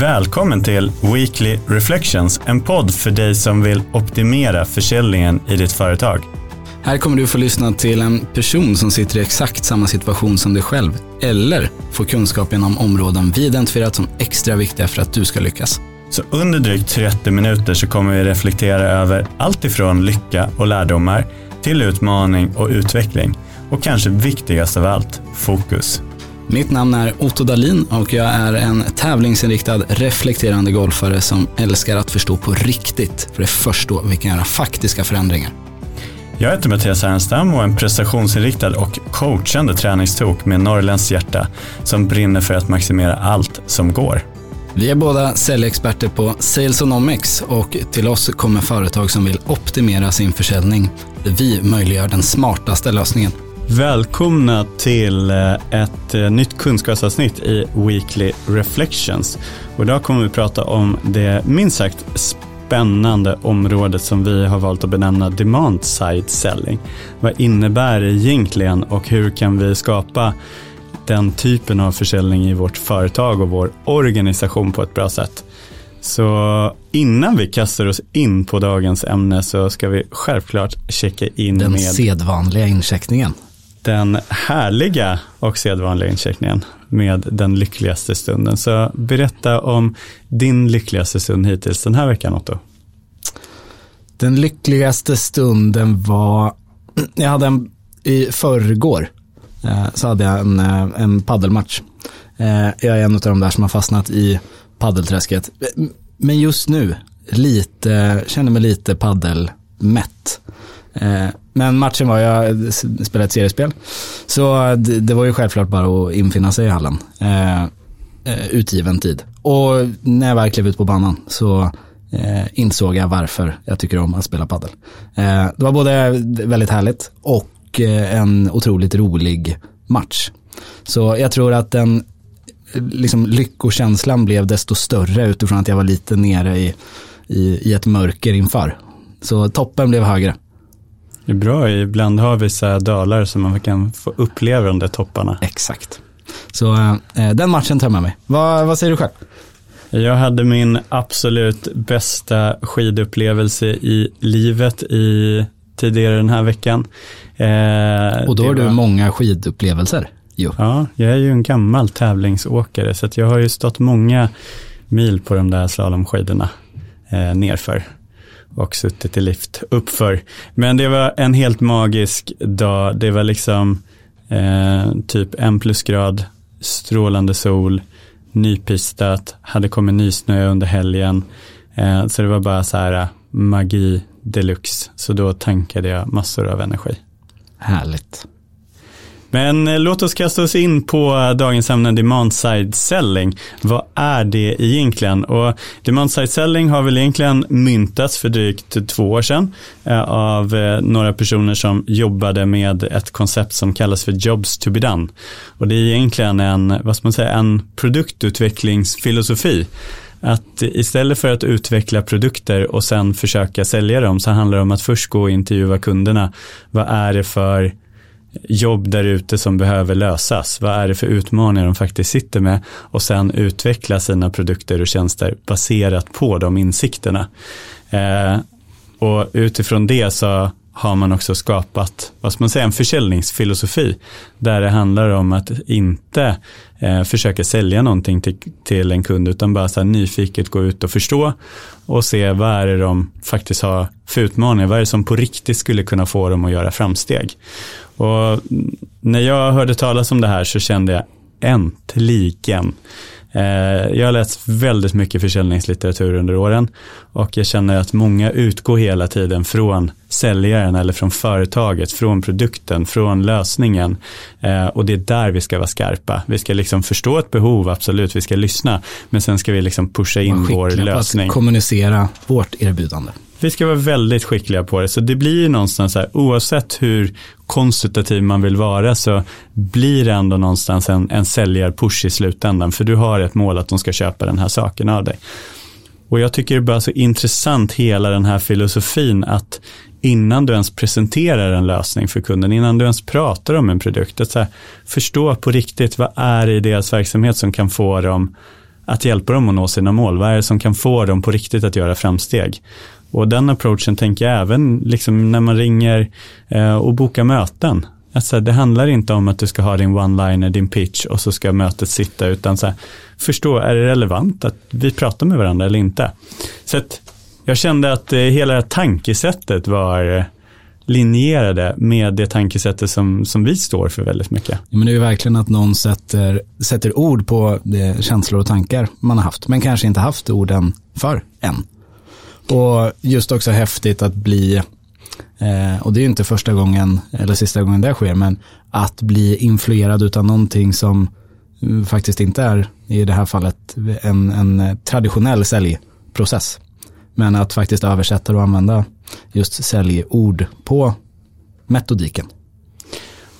Välkommen till Weekly Reflections, en podd för dig som vill optimera försäljningen i ditt företag. Här kommer du få lyssna till en person som sitter i exakt samma situation som dig själv, eller få kunskap inom områden vi identifierat som extra viktiga för att du ska lyckas. Så under drygt 30 minuter så kommer vi reflektera över allt ifrån lycka och lärdomar till utmaning och utveckling. Och kanske viktigast av allt, fokus. Mitt namn är Otto Dalin och jag är en tävlingsinriktad reflekterande golfare som älskar att förstå på riktigt, för det är först då vi kan göra faktiska förändringar. Jag heter Mattias Ernstam och är en prestationsinriktad och coachande träningstok med norrländskt hjärta som brinner för att maximera allt som går. Vi är båda säljexperter på Salesonomics och till oss kommer företag som vill optimera sin försäljning. Vi möjliggör den smartaste lösningen. Välkomna till eh, ett eh, nytt kunskapsavsnitt i Weekly Reflections. Och idag kommer vi prata om det minst sagt spännande området som vi har valt att benämna Demand Side Selling. Vad innebär det egentligen och hur kan vi skapa den typen av försäljning i vårt företag och vår organisation på ett bra sätt? Så innan vi kastar oss in på dagens ämne så ska vi självklart checka in Den med sedvanliga incheckningen den härliga och sedvanliga incheckningen med den lyckligaste stunden. Så berätta om din lyckligaste stund hittills den här veckan Otto. Den lyckligaste stunden var, jag hade en, i förrgår, eh, så hade jag en, eh, en paddelmatch. Eh, jag är en av de där som har fastnat i paddelträsket. Men just nu, lite, känner mig lite paddelmätt. Eh, men matchen var, jag spelade ett seriespel. Så eh, det, det var ju självklart bara att infinna sig i hallen. Eh, eh, Utgiven tid. Och när jag väl klev ut på banan så eh, insåg jag varför jag tycker om att spela padel. Eh, det var både väldigt härligt och en otroligt rolig match. Så jag tror att den liksom, lyckokänslan blev desto större utifrån att jag var lite nere i, i, i ett mörker inför. Så toppen blev högre. Det är bra, ibland har vi så här dalar som man kan få uppleva de där topparna. Exakt. Så eh, den matchen tar jag med mig. Vad, vad säger du själv? Jag hade min absolut bästa skidupplevelse i livet i tidigare den här veckan. Eh, Och då har du var- många skidupplevelser. Jo. Ja, jag är ju en gammal tävlingsåkare så jag har ju stått många mil på de där slalomskidorna eh, nerför och suttit i lift uppför. Men det var en helt magisk dag. Det var liksom eh, typ en plusgrad, strålande sol, nypistat, hade kommit nysnö under helgen. Eh, så det var bara så här magi deluxe. Så då tankade jag massor av energi. Härligt. Men eh, låt oss kasta oss in på eh, dagens ämne demand side selling. Vad är det egentligen? Och demand side selling har väl egentligen myntats för drygt två år sedan eh, av några personer som jobbade med ett koncept som kallas för jobs to be done. Och det är egentligen en, vad ska man säga, en produktutvecklingsfilosofi. Att istället för att utveckla produkter och sen försöka sälja dem så handlar det om att först gå och intervjua kunderna. Vad är det för jobb där ute som behöver lösas. Vad är det för utmaningar de faktiskt sitter med och sen utveckla sina produkter och tjänster baserat på de insikterna. Eh, och utifrån det så har man också skapat, vad ska man säga, en försäljningsfilosofi där det handlar om att inte eh, försöka sälja någonting till, till en kund utan bara så här nyfiket gå ut och förstå och se vad är det de faktiskt har för utmaningar, vad är det som på riktigt skulle kunna få dem att göra framsteg. Och när jag hörde talas om det här så kände jag äntligen. Eh, jag har läst väldigt mycket försäljningslitteratur under åren och jag känner att många utgår hela tiden från säljaren eller från företaget, från produkten, från lösningen. Eh, Och det är där vi ska vara skarpa. Vi ska liksom förstå ett behov, absolut, vi ska lyssna, men sen ska vi liksom pusha in vår på lösning. att kommunicera vårt erbjudande. Vi ska vara väldigt skickliga på det. Så det blir ju någonstans så här, oavsett hur konsultativ man vill vara så blir det ändå någonstans en, en säljarpush i slutändan. För du har ett mål att de ska köpa den här saken av dig. Och jag tycker det är bara så intressant hela den här filosofin att innan du ens presenterar en lösning för kunden, innan du ens pratar om en produkt, att så här, förstå på riktigt vad är det i deras verksamhet som kan få dem att hjälpa dem att nå sina mål. Vad är det som kan få dem på riktigt att göra framsteg? Och den approachen tänker jag även liksom när man ringer eh, och bokar möten. Alltså, det handlar inte om att du ska ha din one-liner, din pitch och så ska mötet sitta utan så här, förstå, är det relevant att vi pratar med varandra eller inte? Så att jag kände att eh, hela det här tankesättet var eh, linjerade med det tankesättet som, som vi står för väldigt mycket. Men det är ju verkligen att någon sätter, sätter ord på det känslor och tankar man har haft, men kanske inte haft orden för än. Och just också häftigt att bli, eh, och det är ju inte första gången eller sista gången det sker, men att bli influerad utan någonting som mm, faktiskt inte är, i det här fallet, en, en traditionell säljprocess. Men att faktiskt översätta och använda just säljord på metodiken.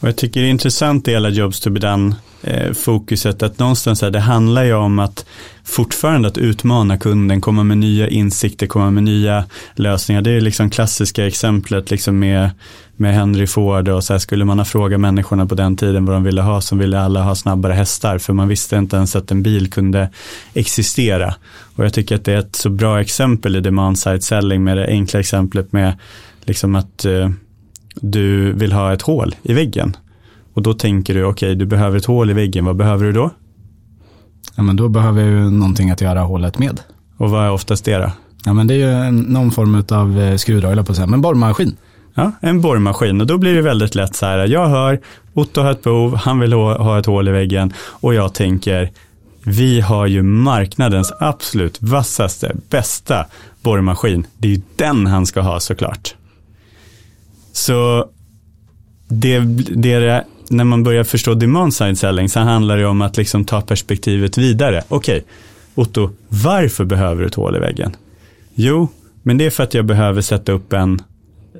Och jag tycker det är intressant i hela Jobs to be done eh, fokuset att någonstans här, det handlar ju om att fortfarande att utmana kunden, komma med nya insikter, komma med nya lösningar. Det är liksom klassiska exemplet liksom med, med Henry Ford och så här skulle man ha frågat människorna på den tiden vad de ville ha så ville alla ha snabbare hästar för man visste inte ens att en bil kunde existera. Och jag tycker att det är ett så bra exempel i demand side selling med det enkla exemplet med liksom att eh, du vill ha ett hål i väggen. Och då tänker du, okej, okay, du behöver ett hål i väggen, vad behöver du då? Ja, men då behöver jag någonting att göra hålet med. Och vad är oftast det då? Ja, men det är ju en, någon form av eh, skruvrör, på att säga, men borrmaskin. Ja, en borrmaskin och då blir det väldigt lätt så här, jag hör, Otto har ett behov, han vill ha ett hål i väggen och jag tänker, vi har ju marknadens absolut vassaste, bästa borrmaskin. Det är ju den han ska ha såklart. Så det, det när man börjar förstå demand side selling så handlar det om att liksom ta perspektivet vidare. Okej, okay, Otto, varför behöver du ett hål i väggen? Jo, men det är för att jag behöver sätta upp en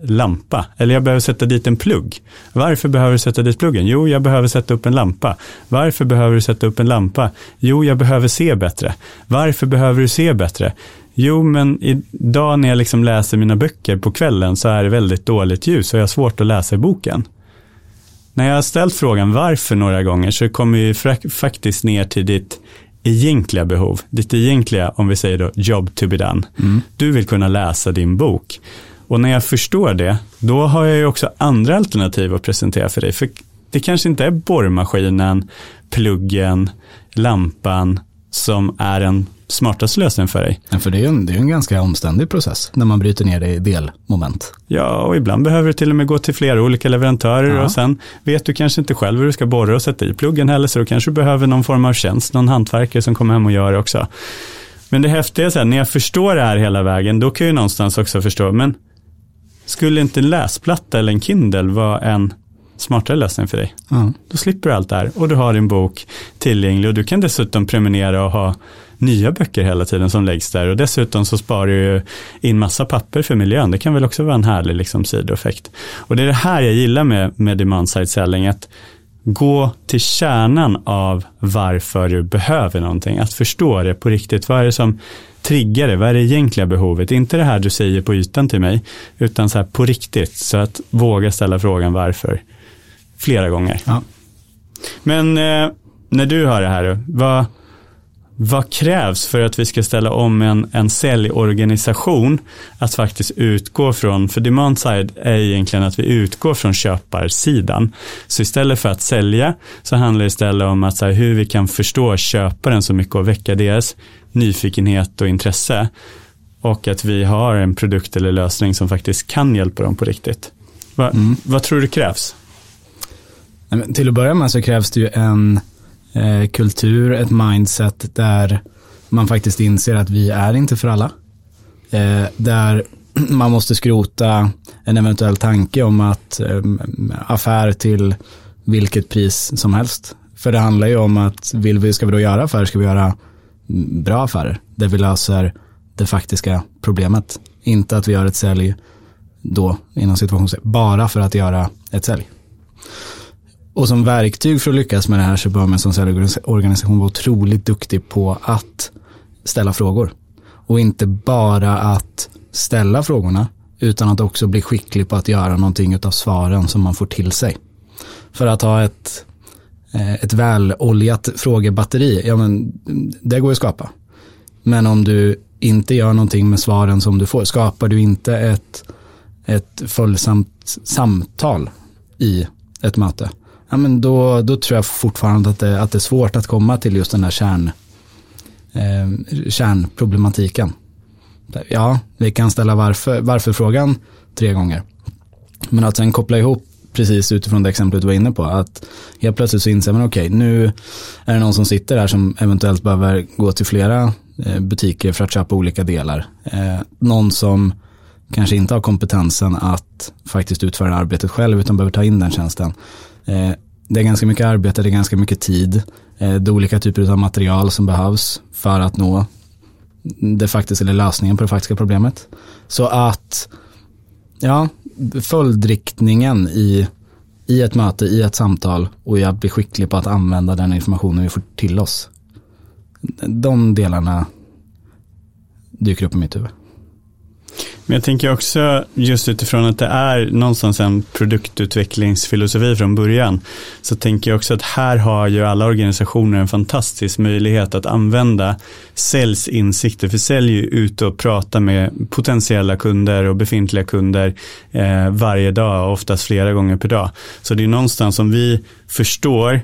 lampa. Eller jag behöver sätta dit en plugg. Varför behöver du sätta dit pluggen? Jo, jag behöver sätta upp en lampa. Varför behöver du sätta upp en lampa? Jo, jag behöver se bättre. Varför behöver du se bättre? Jo, men idag när jag liksom läser mina böcker på kvällen så är det väldigt dåligt ljus och jag har svårt att läsa i boken. När jag har ställt frågan varför några gånger så kommer vi faktiskt ner till ditt egentliga behov, ditt egentliga, om vi säger då, job to be done. Mm. Du vill kunna läsa din bok. Och när jag förstår det, då har jag ju också andra alternativ att presentera för dig. För det kanske inte är borrmaskinen, pluggen, lampan som är en smartaste lösningen för dig. Ja, för det är, en, det är en ganska omständig process när man bryter ner det i delmoment. Ja, och ibland behöver du till och med gå till flera olika leverantörer ja. och sen vet du kanske inte själv hur du ska borra och sätta i pluggen heller, så då kanske du behöver någon form av tjänst, någon hantverkare som kommer hem och gör det också. Men det häftiga är så här, när jag förstår det här hela vägen, då kan jag någonstans också förstå, men skulle inte en läsplatta eller en Kindle vara en smartare lösning för dig? Ja. Då slipper du allt det här och du har din bok tillgänglig och du kan dessutom prenumerera och ha nya böcker hela tiden som läggs där och dessutom så sparar du in massa papper för miljön. Det kan väl också vara en härlig liksom, sidoeffekt. Och det är det här jag gillar med, med demand side selling, att gå till kärnan av varför du behöver någonting, att förstå det på riktigt. Vad är det som triggar det? Vad är det egentliga behovet? Inte det här du säger på ytan till mig, utan så här på riktigt. Så att våga ställa frågan varför flera gånger. Ja. Men eh, när du hör det här, vad, vad krävs för att vi ska ställa om en, en säljorganisation att faktiskt utgå från, för demand side är egentligen att vi utgår från köparsidan. Så istället för att sälja så handlar det istället om att så här, hur vi kan förstå köparen så mycket och väcka deras nyfikenhet och intresse. Och att vi har en produkt eller lösning som faktiskt kan hjälpa dem på riktigt. Va, mm. Vad tror du krävs? Till att börja med så krävs det ju en eh, kultur, ett mindset där man faktiskt inser att vi är inte för alla. Eh, där man måste skrota en eventuell tanke om att eh, affär till vilket pris som helst. För det handlar ju om att vill vi, ska vi då göra affärer, ska vi göra mm, bra affärer där vi löser det faktiska problemet. Inte att vi gör ett sälj då, inom situationen, bara för att göra ett sälj. Och som verktyg för att lyckas med det här så bör man som säljorganisation vara otroligt duktig på att ställa frågor. Och inte bara att ställa frågorna utan att också bli skicklig på att göra någonting av svaren som man får till sig. För att ha ett, eh, ett väloljat frågebatteri, ja men det går att skapa. Men om du inte gör någonting med svaren som du får, skapar du inte ett, ett följsamt samtal i ett möte, ja, men då, då tror jag fortfarande att det, att det är svårt att komma till just den här kärn, eh, kärnproblematiken. Ja, vi kan ställa varför, varför-frågan tre gånger. Men att sen koppla ihop precis utifrån det exemplet du var inne på, att helt plötsligt så inser man, okej, okay, nu är det någon som sitter här som eventuellt behöver gå till flera eh, butiker för att köpa olika delar. Eh, någon som kanske inte har kompetensen att faktiskt utföra arbetet själv utan behöver ta in den tjänsten. Eh, det är ganska mycket arbete, det är ganska mycket tid. Eh, det är olika typer av material som behövs för att nå det faktiskt, eller lösningen på det faktiska problemet. Så att, ja, följdriktningen i, i ett möte, i ett samtal och jag blir skicklig på att använda den informationen vi får till oss. De delarna dyker upp i mitt huvud. Men jag tänker också just utifrån att det är någonstans en produktutvecklingsfilosofi från början. Så tänker jag också att här har ju alla organisationer en fantastisk möjlighet att använda säljinsikter. För sälj är ju ute och prata med potentiella kunder och befintliga kunder eh, varje dag, oftast flera gånger per dag. Så det är någonstans som vi förstår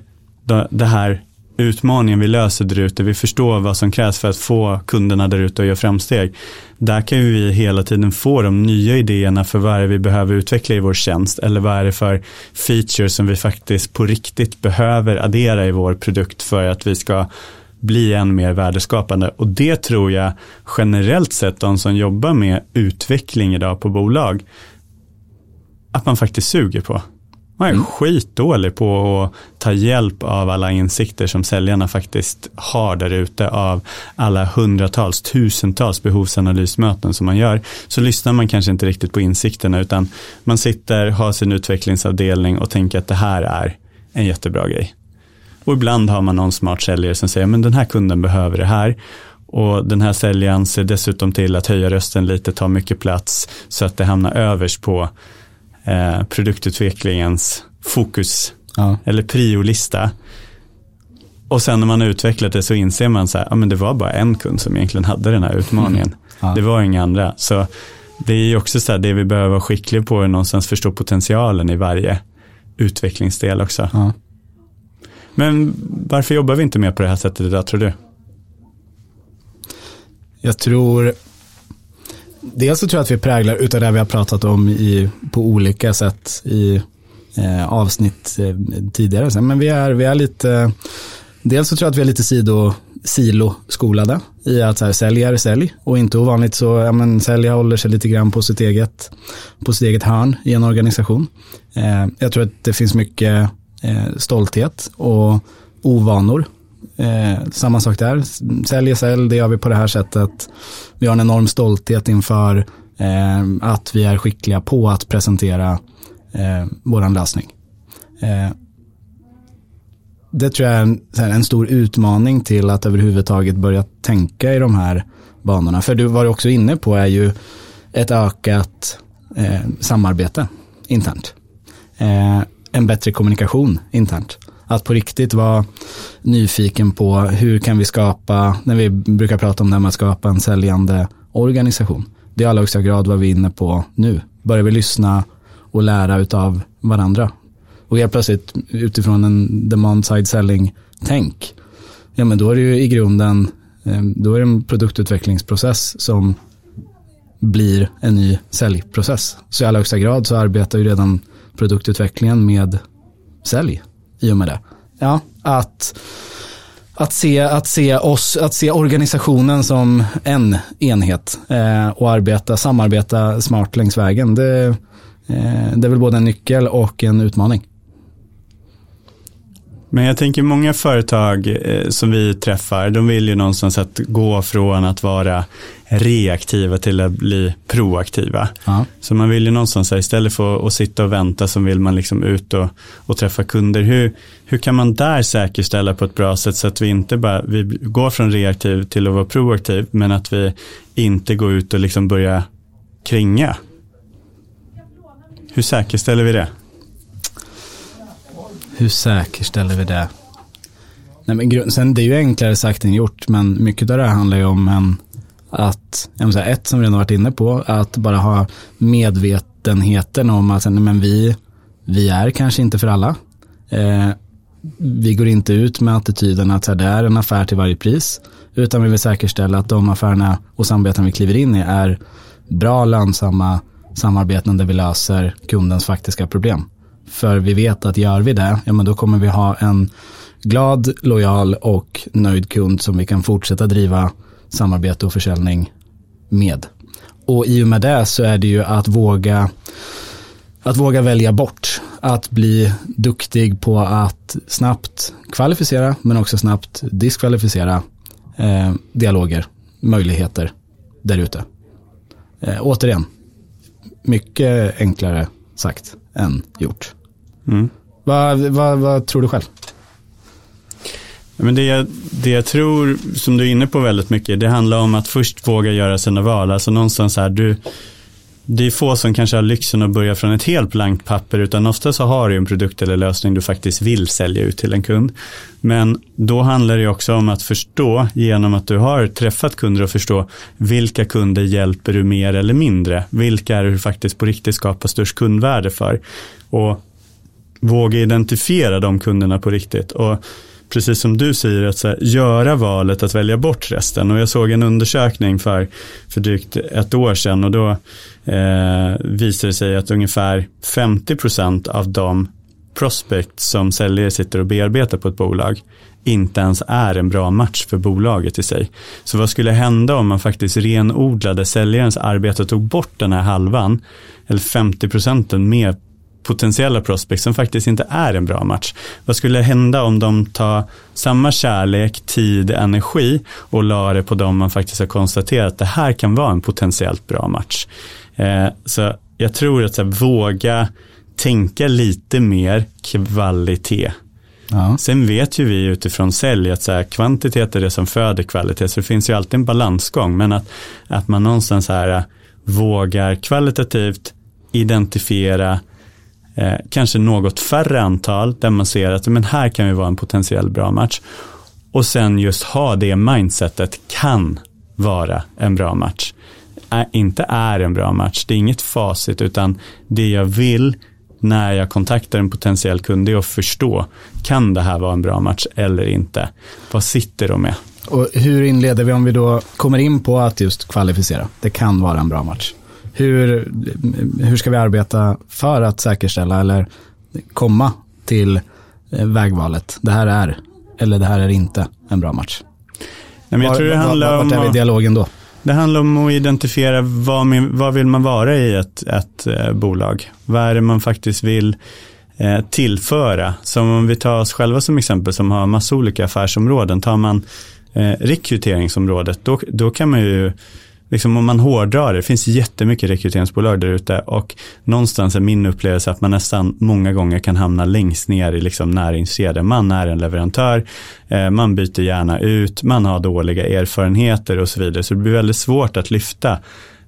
det här utmaningen vi löser där ute, vi förstår vad som krävs för att få kunderna där ute att göra framsteg. Där kan vi hela tiden få de nya idéerna för vad är det vi behöver utveckla i vår tjänst eller vad är det för features som vi faktiskt på riktigt behöver addera i vår produkt för att vi ska bli än mer värdeskapande. Och det tror jag generellt sett de som jobbar med utveckling idag på bolag, att man faktiskt suger på. Man är mm. skitdålig på att ta hjälp av alla insikter som säljarna faktiskt har där ute av alla hundratals, tusentals behovsanalysmöten som man gör. Så lyssnar man kanske inte riktigt på insikterna utan man sitter, har sin utvecklingsavdelning och tänker att det här är en jättebra grej. Och ibland har man någon smart säljare som säger men den här kunden behöver det här och den här säljaren ser dessutom till att höja rösten lite, ta mycket plats så att det hamnar överst på eh, produktutvecklingens fokus ja. eller priolista. Och sen när man har utvecklat det så inser man så här, ja men det var bara en kund som egentligen hade den här utmaningen. Mm. Ja. Det var inga andra. Så det är ju också så här, det vi behöver vara skickliga på är någonstans förstå potentialen i varje utvecklingsdel också. Ja. Men varför jobbar vi inte mer på det här sättet idag tror du? Jag tror dels så tror jag att vi präglar utav det vi har pratat om i, på olika sätt i eh, avsnitt eh, tidigare. Men vi är, vi är lite, dels så tror jag att vi är lite sido, silo-skolade i att så här, sälj är sälj och inte ovanligt så, ja men sälj håller sig lite grann på sitt eget, på sitt eget hörn i en organisation. Eh, jag tror att det finns mycket eh, stolthet och ovanor Eh, samma sak där, sälj sälj, det gör vi på det här sättet. Vi har en enorm stolthet inför eh, att vi är skickliga på att presentera eh, vår lösning. Eh, det tror jag är en, en, stor utmaning till att överhuvudtaget börja tänka i de här banorna. För du var också inne på är ju ett ökat eh, samarbete internt. Eh, en bättre kommunikation internt. Att på riktigt vara nyfiken på hur kan vi skapa, när vi brukar prata om det här med att skapa en säljande organisation. Det är i allra högsta grad vad vi är inne på nu. Börjar vi lyssna och lära av varandra. Och helt plötsligt utifrån en demand side selling-tänk, ja men då är det ju i grunden, eh, då är det en produktutvecklingsprocess som blir en ny säljprocess. Så i allra högsta grad så arbetar ju redan produktutvecklingen med sälj i och med det. Ja, att, att, se, att, se oss, att se organisationen som en enhet eh, och arbeta, samarbeta smart längs vägen. Det, eh, det är väl både en nyckel och en utmaning. Men jag tänker många företag eh, som vi träffar, de vill ju någonstans att gå från att vara reaktiva till att bli proaktiva. Ja. Så man vill ju någonstans här, istället för att sitta och vänta så vill man liksom ut och, och träffa kunder. Hur, hur kan man där säkerställa på ett bra sätt så att vi inte bara vi går från reaktiv till att vara proaktiv men att vi inte går ut och liksom börjar kringa? Hur säkerställer vi det? Hur säkerställer vi det? Nej, men sen det är ju enklare sagt än gjort, men mycket av det här handlar ju om en, att, säga, ett som vi redan varit inne på, att bara ha medvetenheten om att men vi, vi är kanske inte för alla. Eh, vi går inte ut med attityden att det är en affär till varje pris, utan vi vill säkerställa att de affärerna och samarbeten vi kliver in i är bra, lönsamma samarbeten där vi löser kundens faktiska problem. För vi vet att gör vi det, ja men då kommer vi ha en glad, lojal och nöjd kund som vi kan fortsätta driva samarbete och försäljning med. Och i och med det så är det ju att våga att våga välja bort, att bli duktig på att snabbt kvalificera men också snabbt diskvalificera eh, dialoger, möjligheter där ute. Eh, återigen, mycket enklare sagt än gjort. Mm. Vad, vad, vad tror du själv? Men det, jag, det jag tror, som du är inne på väldigt mycket, det handlar om att först våga göra sina val. Alltså någonstans här, du, det är få som kanske har lyxen att börja från ett helt blankt papper, utan ofta så har du en produkt eller lösning du faktiskt vill sälja ut till en kund. Men då handlar det också om att förstå, genom att du har träffat kunder och förstå vilka kunder hjälper du mer eller mindre? Vilka är det du faktiskt på riktigt skapar störst kundvärde för? Och våga identifiera de kunderna på riktigt. Och precis som du säger, att här, göra valet att välja bort resten. Och jag såg en undersökning för, för drygt ett år sedan och då eh, visade det sig att ungefär 50% av de prospect som säljare sitter och bearbetar på ett bolag inte ens är en bra match för bolaget i sig. Så vad skulle hända om man faktiskt renodlade säljarens arbete och tog bort den här halvan, eller 50 procenten med potentiella prospects som faktiskt inte är en bra match. Vad skulle hända om de tar samma kärlek, tid, energi och la det på dem man faktiskt har konstaterat att det här kan vara en potentiellt bra match. Eh, så jag tror att så här, våga tänka lite mer kvalitet. Ja. Sen vet ju vi utifrån sälj att så här, kvantitet är det som föder kvalitet, så det finns ju alltid en balansgång, men att, att man någonstans här vågar kvalitativt identifiera eh, kanske något färre antal där man ser att men här kan vi vara en potentiell bra match. Och sen just ha det mindsetet kan vara en bra match. Är, inte är en bra match, det är inget facit utan det jag vill när jag kontaktar en potentiell kund är att förstå, kan det här vara en bra match eller inte? Vad sitter de med? Och hur inleder vi om vi då kommer in på att just kvalificera? Det kan vara en bra match. Hur, hur ska vi arbeta för att säkerställa eller komma till eh, vägvalet? Det här är, eller det här är inte en bra match. Nej, men jag tror det handlar om... Vart är vi i dialogen då? Det handlar om att identifiera vad, vad vill man vara i ett, ett eh, bolag. Vad är det man faktiskt vill eh, tillföra. Som om vi tar oss själva som exempel som har massa olika affärsområden. Tar man eh, rekryteringsområdet då, då kan man ju liksom om man hårdrar det, det finns jättemycket rekryteringsbolag där ute och någonstans är min upplevelse att man nästan många gånger kan hamna längst ner i liksom näringskedjan. Man är en leverantör, eh, man byter gärna ut, man har dåliga erfarenheter och så vidare. Så det blir väldigt svårt att lyfta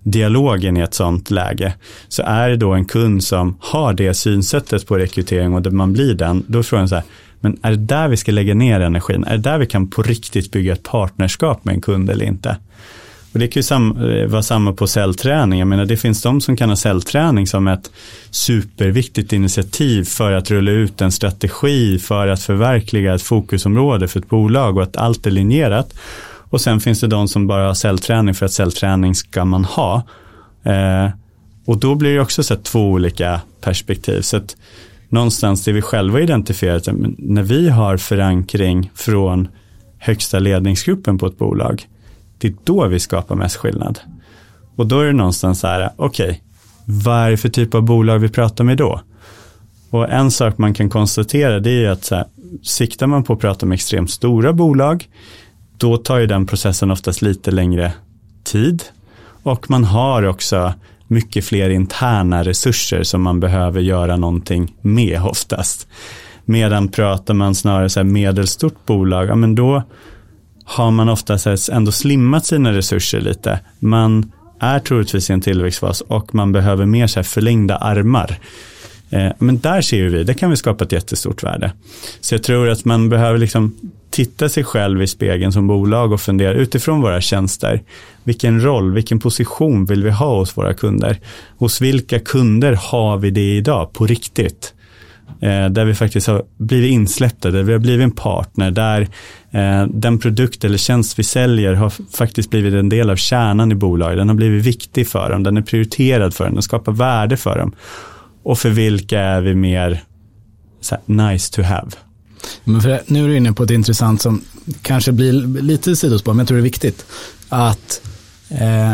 dialogen i ett sånt läge. Så är det då en kund som har det synsättet på rekrytering och där man blir den, då frågar man så här, men är det där vi ska lägga ner energin? Är det där vi kan på riktigt bygga ett partnerskap med en kund eller inte? Och det kan ju sam eh, vara samma på cellträning. Jag menar det finns de som kan ha cellträning som ett superviktigt initiativ för att rulla ut en strategi för att förverkliga ett fokusområde för ett bolag och att allt är linjerat. Och sen finns det de som bara har cellträning för att cellträning ska man ha. Eh, och då blir det också så två olika perspektiv. Så att någonstans det vi själva identifierat, när vi har förankring från högsta ledningsgruppen på ett bolag, det är då vi skapar mest skillnad. Och då är det någonstans så här, okej, okay, vad är det för typ av bolag vi pratar med då? Och en sak man kan konstatera det är att så här, siktar man på att prata med extremt stora bolag, då tar ju den processen oftast lite längre tid. Och man har också mycket fler interna resurser som man behöver göra någonting med oftast. Medan pratar man snarare så här medelstort bolag, ja men då har man ofta ändå slimmat sina resurser lite. Man är troligtvis i en tillväxtfas och man behöver mer så förlängda armar. Eh, men där ser vi, det kan vi skapa ett jättestort värde. Så jag tror att man behöver liksom titta sig själv i spegeln som bolag och fundera utifrån våra tjänster. Vilken roll, vilken position vill vi ha hos våra kunder? Hos vilka kunder har vi det idag på riktigt? Eh, där vi faktiskt har blivit insläppta, där vi har blivit en partner, där eh, den produkt eller tjänst vi säljer har faktiskt blivit en del av kärnan i bolaget. Den har blivit viktig för dem, den är prioriterad för dem, den skapar värde för dem. Och för vilka är vi mer här, nice to have? Men för, nu är du inne på ett intressant som kanske blir lite sidospår, men jag tror det är viktigt. Att, eh,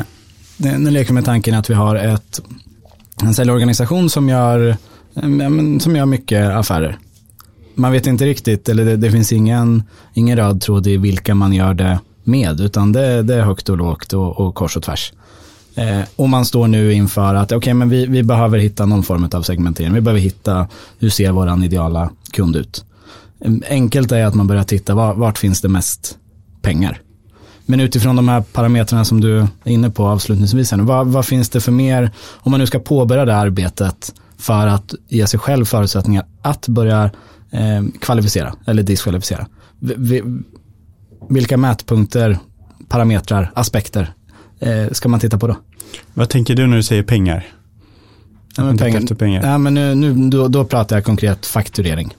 nu leker vi med tanken att vi har ett, en säljorganisation som gör som gör mycket affärer. Man vet inte riktigt, eller det, det finns ingen, ingen röd tråd i vilka man gör det med, utan det, det är högt och lågt och, och kors och tvärs. Eh, och man står nu inför att okay, men vi, vi behöver hitta någon form av segmentering. Vi behöver hitta hur ser vår ideala kund ut. Eh, enkelt är att man börjar titta var, vart finns det mest pengar. Men utifrån de här parametrarna som du är inne på avslutningsvis, vad, vad finns det för mer, om man nu ska påbörja det arbetet, för att ge sig själv förutsättningar att börja eh, kvalificera eller diskvalificera. Vilka mätpunkter, parametrar, aspekter eh, ska man titta på då? Vad tänker du när du säger pengar? Ja, men pengar, pengar. Ja, men nu, nu, då, då pratar jag konkret fakturering.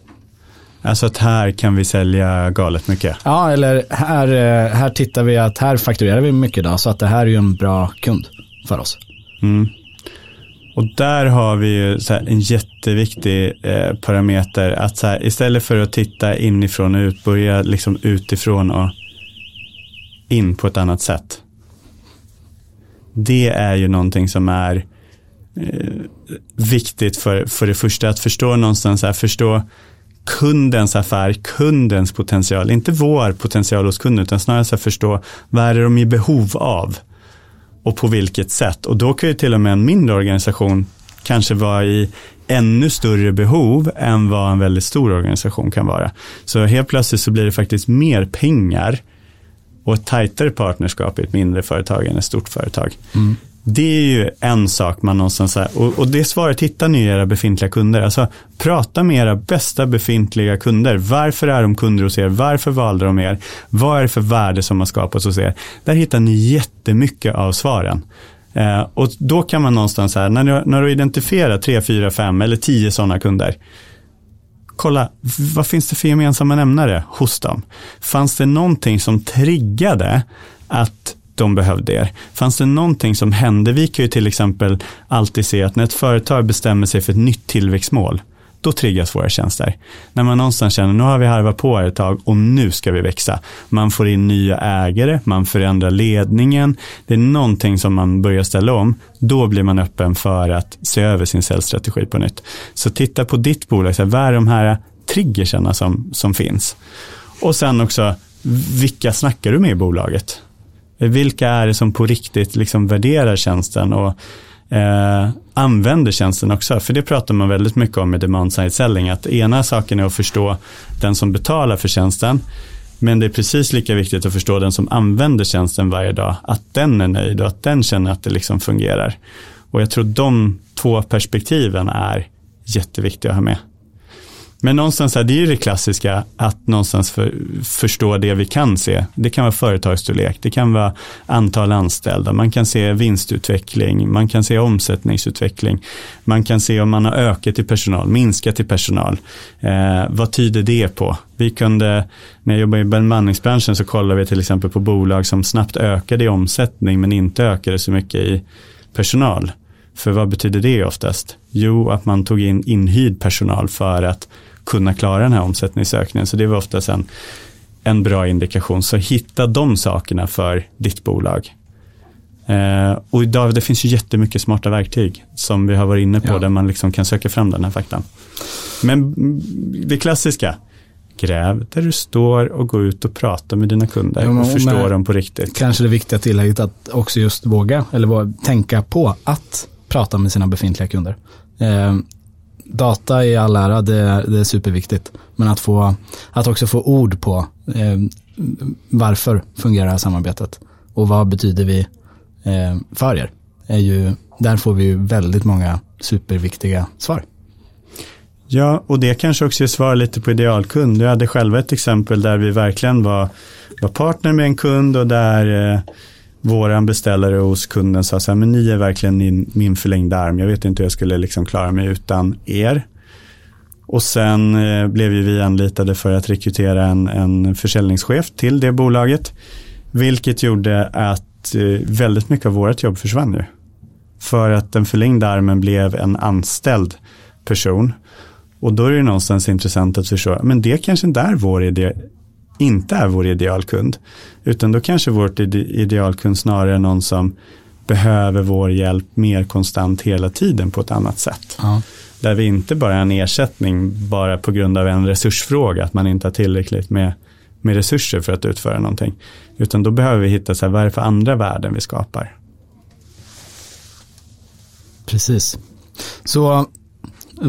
Alltså att här kan vi sälja galet mycket. Ja, eller här, eh, här tittar vi att här fakturerar vi mycket idag så att det här är ju en bra kund för oss. Mm. Och där har vi ju en jätteviktig eh, parameter att så här, istället för att titta inifrån och ut, börja liksom utifrån och in på ett annat sätt. Det är ju någonting som är eh, viktigt för, för det första att förstå någonstans, här, förstå kundens affär, kundens potential, inte vår potential hos kunden, utan snarare så förstå vad är det de är i behov av och på vilket sätt. Och då kan ju till och med en mindre organisation kanske vara i ännu större behov än vad en väldigt stor organisation kan vara. Så helt plötsligt så blir det faktiskt mer pengar och ett tajtare partnerskap i ett mindre företag än ett stort företag. Mm. Det är ju en sak man någonstans, här, och, och det svaret hittar ni i era befintliga kunder. Alltså prata med era bästa befintliga kunder. Varför är de kunder hos er? Varför valde de er? Vad är det för värde som har skapats hos er? Där hittar ni jättemycket av svaren. Eh, och då kan man någonstans här, när du, när du identifierar tre, fyra, fem eller tio sådana kunder, kolla, vad finns det för gemensamma nämnare hos dem? Fanns det någonting som triggade att de behövde er. Fanns det någonting som hände? Vi kan ju till exempel alltid se att när ett företag bestämmer sig för ett nytt tillväxtmål, då triggas våra tjänster. När man någonstans känner, nu har vi harvat på här ett tag och nu ska vi växa. Man får in nya ägare, man förändrar ledningen. Det är någonting som man börjar ställa om. Då blir man öppen för att se över sin säljstrategi på nytt. Så titta på ditt bolag, så här, vad är de här triggerserna som, som finns? Och sen också, vilka snackar du med i bolaget? Vilka är det som på riktigt liksom värderar tjänsten och eh, använder tjänsten också? För det pratar man väldigt mycket om i demand side selling. Att ena saken är att förstå den som betalar för tjänsten. Men det är precis lika viktigt att förstå den som använder tjänsten varje dag. Att den är nöjd och att den känner att det liksom fungerar. Och jag tror de två perspektiven är jätteviktiga att ha med. Men någonstans är det ju det klassiska att någonstans för, förstå det vi kan se. Det kan vara företagsstorlek, det kan vara antal anställda, man kan se vinstutveckling, man kan se omsättningsutveckling, man kan se om man har ökat i personal, minskat i personal. Eh, vad tyder det på? Vi kunde, när jag jobbade i bemanningsbranschen så kollade vi till exempel på bolag som snabbt ökade i omsättning men inte ökade så mycket i personal. För vad betyder det oftast? Jo, att man tog in inhyrd personal för att kunna klara den här omsättningsökningen. Så det var oftast en, en bra indikation. Så hitta de sakerna för ditt bolag. Eh, och idag, det finns ju jättemycket smarta verktyg som vi har varit inne på ja. där man liksom kan söka fram den här faktan. Men det klassiska, gräv där du står och gå ut och prata med dina kunder ja, och förstå dem på riktigt. Kanske det viktiga tillägget att också just våga eller tänka på att prata med sina befintliga kunder. Eh, data i all ära, det är, det är superviktigt. Men att, få, att också få ord på eh, varför fungerar det här samarbetet och vad betyder vi eh, för er? Är ju, där får vi ju väldigt många superviktiga svar. Ja, och det kanske också svarar lite på idealkund. Jag hade själva ett exempel där vi verkligen var, var partner med en kund och där eh, våran beställare hos kunden sa så här, men ni är verkligen min, min förlängda arm. Jag vet inte hur jag skulle liksom klara mig utan er. Och sen eh, blev ju vi anlitade för att rekrytera en, en försäljningschef till det bolaget. Vilket gjorde att eh, väldigt mycket av vårt jobb försvann ju. För att den förlängda armen blev en anställd person. Och då är det någonstans intressant att förstå, men det kanske inte är vår idé, inte är vår idealkund. Utan då kanske vårt idealkund snarare är någon som behöver vår hjälp mer konstant hela tiden på ett annat sätt. Ja. Där vi inte bara är en ersättning bara på grund av en resursfråga, att man inte har tillräckligt med, med resurser för att utföra någonting. Utan då behöver vi hitta så här, vad är det för andra värden vi skapar. Precis. Så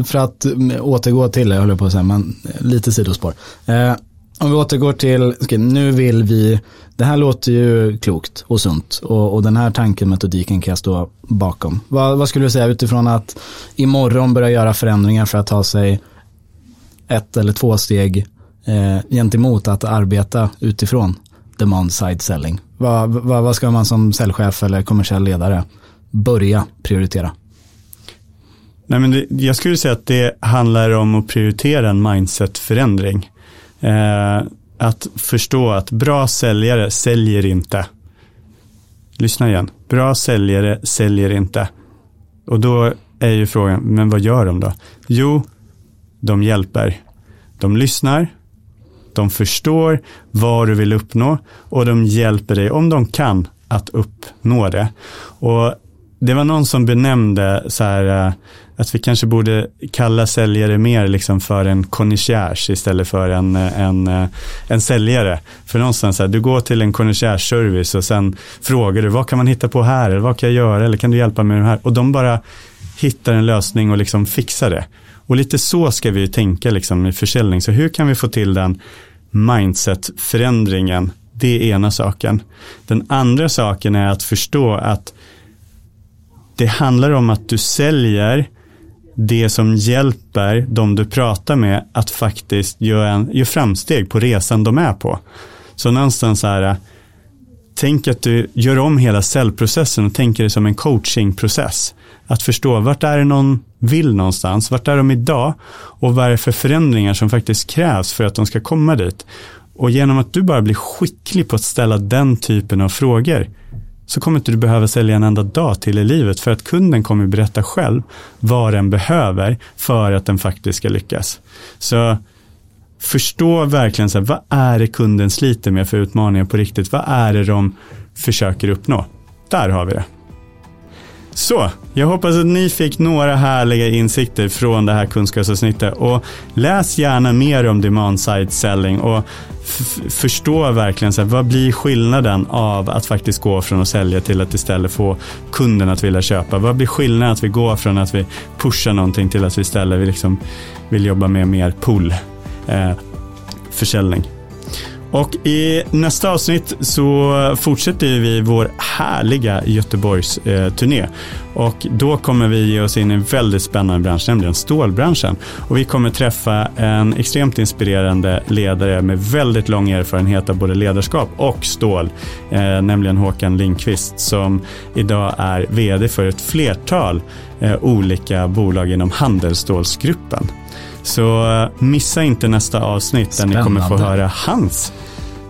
för att återgå till det, jag håller på att säga, men lite sidospår. Eh, om vi återgår till, okay, nu vill vi, det här låter ju klokt och sunt och, och den här tanken, metodiken kan jag stå bakom. Vad, vad skulle du säga utifrån att imorgon börja göra förändringar för att ta sig ett eller två steg eh, gentemot att arbeta utifrån demand side selling? Vad, vad, vad ska man som säljchef eller kommersiell ledare börja prioritera? Nej, men det, jag skulle säga att det handlar om att prioritera en mindset förändring. Eh, att förstå att bra säljare säljer inte. Lyssna igen. Bra säljare säljer inte. Och då är ju frågan, men vad gör de då? Jo, de hjälper. De lyssnar, de förstår vad du vill uppnå och de hjälper dig om de kan att uppnå det. Och det var någon som benämnde så här, eh, att vi kanske borde kalla säljare mer liksom för en konnässörs istället för en, en, en säljare. För någonstans, här, du går till en konnässörsservice och sen frågar du vad kan man hitta på här eller vad kan jag göra eller kan du hjälpa mig med det här? Och de bara hittar en lösning och liksom fixar det. Och lite så ska vi tänka liksom i försäljning. Så hur kan vi få till den mindset-förändringen? Det är ena saken. Den andra saken är att förstå att det handlar om att du säljer det som hjälper de du pratar med att faktiskt göra, en, göra framsteg på resan de är på. Så någonstans så här, äh, tänk att du gör om hela säljprocessen och tänker det som en coachingprocess. Att förstå vart är det någon vill någonstans, vart är de idag och vad är det för förändringar som faktiskt krävs för att de ska komma dit. Och genom att du bara blir skicklig på att ställa den typen av frågor så kommer inte du behöva sälja en enda dag till i livet för att kunden kommer berätta själv vad den behöver för att den faktiskt ska lyckas. Så förstå verkligen så här, vad är det kunden sliter med för utmaningar på riktigt? Vad är det de försöker uppnå? Där har vi det. Så, jag hoppas att ni fick några härliga insikter från det här kunskapsavsnittet och läs gärna mer om demand side selling och förstå verkligen så här, vad blir skillnaden av att faktiskt gå från att sälja till att istället få kunden att vilja köpa? Vad blir skillnaden att vi går från att vi pushar någonting till att vi istället vill, liksom, vill jobba med mer pull eh, försäljning? Och i nästa avsnitt så fortsätter vi vår härliga Göteborgs-turné. Eh, och då kommer vi ge oss in i en väldigt spännande bransch, nämligen stålbranschen. Och vi kommer träffa en extremt inspirerande ledare med väldigt lång erfarenhet av både ledarskap och stål, eh, nämligen Håkan Lindqvist som idag är vd för ett flertal eh, olika bolag inom Handelsstålsgruppen. Så eh, missa inte nästa avsnitt Spännande. där ni kommer få höra hans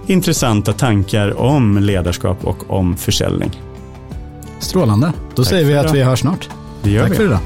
intressanta tankar om ledarskap och om försäljning. Strålande. Då Tack säger vi att vi hörs snart. Det gör Tack vi. för idag.